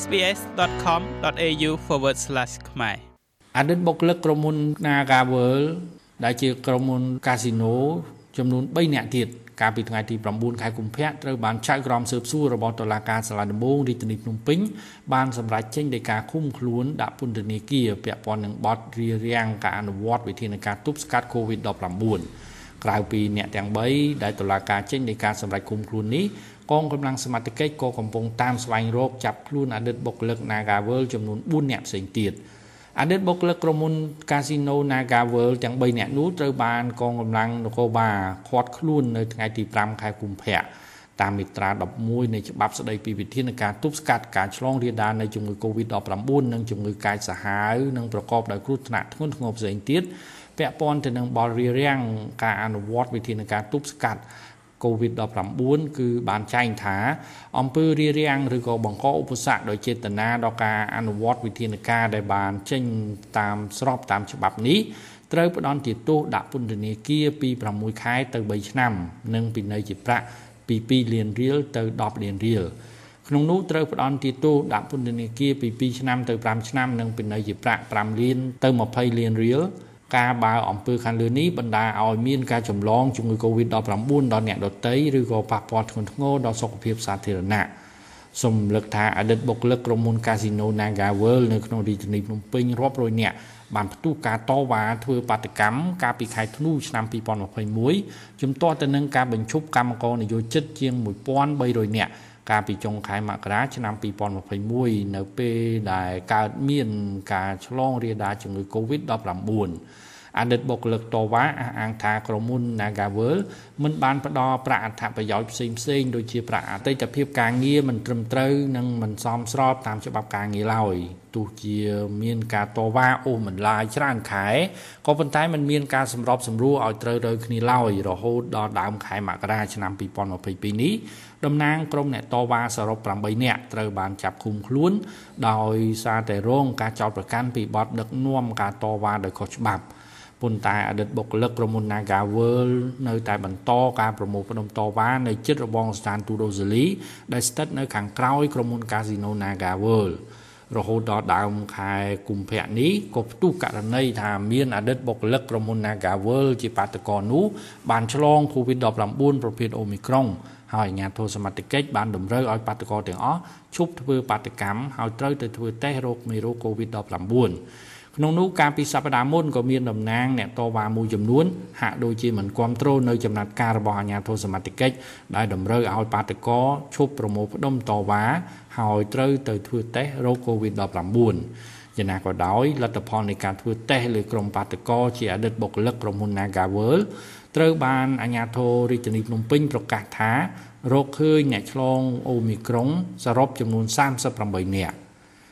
sbs.com.au/ ខ្មែរអតីតបុគ្គលិកក្រុមហ៊ុន Nagavel ដែលជាក្រុមហ៊ុនកាស៊ីណូចំនួន3នាក់ទៀតកាលពីថ្ងៃទី9ខែកុម្ភៈត្រូវបានចៅក្រមស៊ើបសួររបស់តុលាការសាលាដំបងរាជធានីភ្នំពេញបានសម្រេចចេញដោយការឃុំខ្លួនដាក់ពន្ធនាគារពាក់ព័ន្ធនឹងបទរារាំងការអនុវត្តវិធានការទប់ស្កាត់ COVID-19 ក្រៅពីអ្នកទាំង3ដែលតុលាការចេញនៃការសម្រេចឃុំខ្លួននេះក ងកម្លាំងសមត្ថកិច្ចក៏កំពុងតាមស្វែងរកចាប់ខ្លួនអតីតបុគ្គលិក Nagavel ចំនួន4នាក់ផ្សេងទៀតអតីតបុគ្គលិកក្រុមហ៊ុន Casino Nagavel ទាំង3នាក់នោះត្រូវបានកងកម្លាំងនគរបាលឃាត់ខ្លួននៅថ្ងៃទី5ខែកុម្ភៈតាមមាត្រា11នៃច្បាប់ស្តីពីវិធានការទប់ស្កាត់ការឆ្លងរាលដាលនៃជំងឺ Covid-19 និងជំងឺកាចសាហាវនិងប្រកបដោយគ្រោះថ្នាក់ធ្ងន់ធ្ងរផ្សេងទៀតពាក់ព័ន្ធទៅនឹងបលរារាំងការអនុវត្តវិធានការទប់ស្កាត់ COVID-19 គឺបានចែងថាអំពើរារាំងឬក៏បង្កឧបសគ្គដោយចេតនាដល់ការអនុវត្តវិធានការដែលបានចេញតាមស្របតាមច្បាប់នេះត្រូវផ្ដន្ទាទោសដាក់ពន្ធនាគារពី6ខែទៅ3ឆ្នាំ និងពិន័យជាប្រាក់ពី2លានរៀលទៅ10លានរៀលក្នុងនោះត្រូវផ្ដន្ទាទោសដាក់ពន្ធនាគារពី2ឆ្នាំទៅ5ឆ្នាំនិងពិន័យជាប្រាក់5លានទៅ20លានរៀល ការបើអំពើខាងលើនេះបណ្ដាឲ្យមានការចម្លងជំងឺ Covid-19 ដល់អ្នកដទៃឬក៏ប៉ះពាល់ធ្ងន់ធ្ងរដល់សុខភាពសាធារណៈសូមលើកថាអតីតបុគ្គលិកក្រុមហ៊ុន Casino Naga World នៅក្នុងរាជធានីភ្នំពេញរាប់រយនាក់បានផ្ទុះការតវ៉ាធ្វើបាតកម្មកាលពីខែធ្នូឆ្នាំ2021ជំទាស់ទៅនឹងការបញ្ឈប់កម្មករនយោជិតជាង1300នាក់ កាលពីចុងខែមករាឆ្នាំ2021នៅពេលដែលកើតមានការឆ្លងរាលដាលជំងឺ Covid-19 អតីតបុគ្គលិកតវ៉ាអះអាងថាក្រុមហ៊ុន Nagavel មិនបានផ្ដល់ប្រាក់អត្ថប្រយោជន៍ផ្សេងផ្សេងដូចជាប្រាក់អតីតភាពការងារមិនត្រឹមត្រូវនិងមិនសមស្របតាមច្បាប់ការងារឡើយទោះជាមានការតវ៉ាអូសបន្លាយច្រើនខែក៏ប៉ុន្តែมันមានការសម្របសម្រួលឲ្យត្រូវរើគ្នាឡើយរហូតដល់ដើមខែមករាឆ្នាំ2022នេះតំណាងក្រុមអ្នកតវ៉ាសរុប8នាក់ត្រូវបានចាប់ឃុំខ្លួន ដោយសារតែរងការចោទប្រកាន់ពីបទដឹកនាំការតវ៉ាដោយខុសច្បាប់ ប៉ុន្តែអតីតបុគ្គលិកក្រុមហ៊ុន Naga World នៅតែបន្តការប្រមូលផ្ដុំតវ៉ានៅជិតរបងស្ថានទូតអូស្ត្រាលីដែលស្ថិតនៅខាងក្រោយក្រុមហ៊ុន Casino Naga World រហូតដល់ដើមខែកុម្ភៈនេះក៏ផ្ទុះករណីថាមានអតីតបុគ្គលិកក្រុមហ៊ុន Naga World ជាបាតកោនោះបានឆ្លង COVID-19 ប្រភេទ Omicron ហើយអាជ្ញាធរសមត្ថកិច្ចបានតម្រូវឲ្យបាតកោទាំងអស់ឈប់ធ្វើបាតកម្មហើយត្រូវទៅធ្វើតេស្តរោគមេរោគ COVID-19 ក្នុងនោះកាលពីសប្តាហ៍មុនក៏មានតំណាងអ្នកតវ៉ាមួយចំនួនហាក់ដូចជាមិនគ្រប់គ្រងនៅចំណាត់ការរបស់អាជ្ញាធរសមត្ថកិច្ចដែលតម្រូវឲ្យបាតកោឈប់ប្រមូលផ្ដុំតវ៉ាហើយត្រូវទៅធ្វើតេស្តរោគ COVID-19 យ៉ាងណាក៏ដោយលទ្ធផលនៃការធ្វើតេស្តលើក្រុមបាតកោជាអតីតបុគ្គលិកក្រុមហ៊ុន Nagavel ត្រូវបានអាជ្ញាធររាជធានីភ្នំពេញប្រកាសថារកឃើញអ្នកឆ្លងអូមីក្រុងសរុបចំនួន38នាក់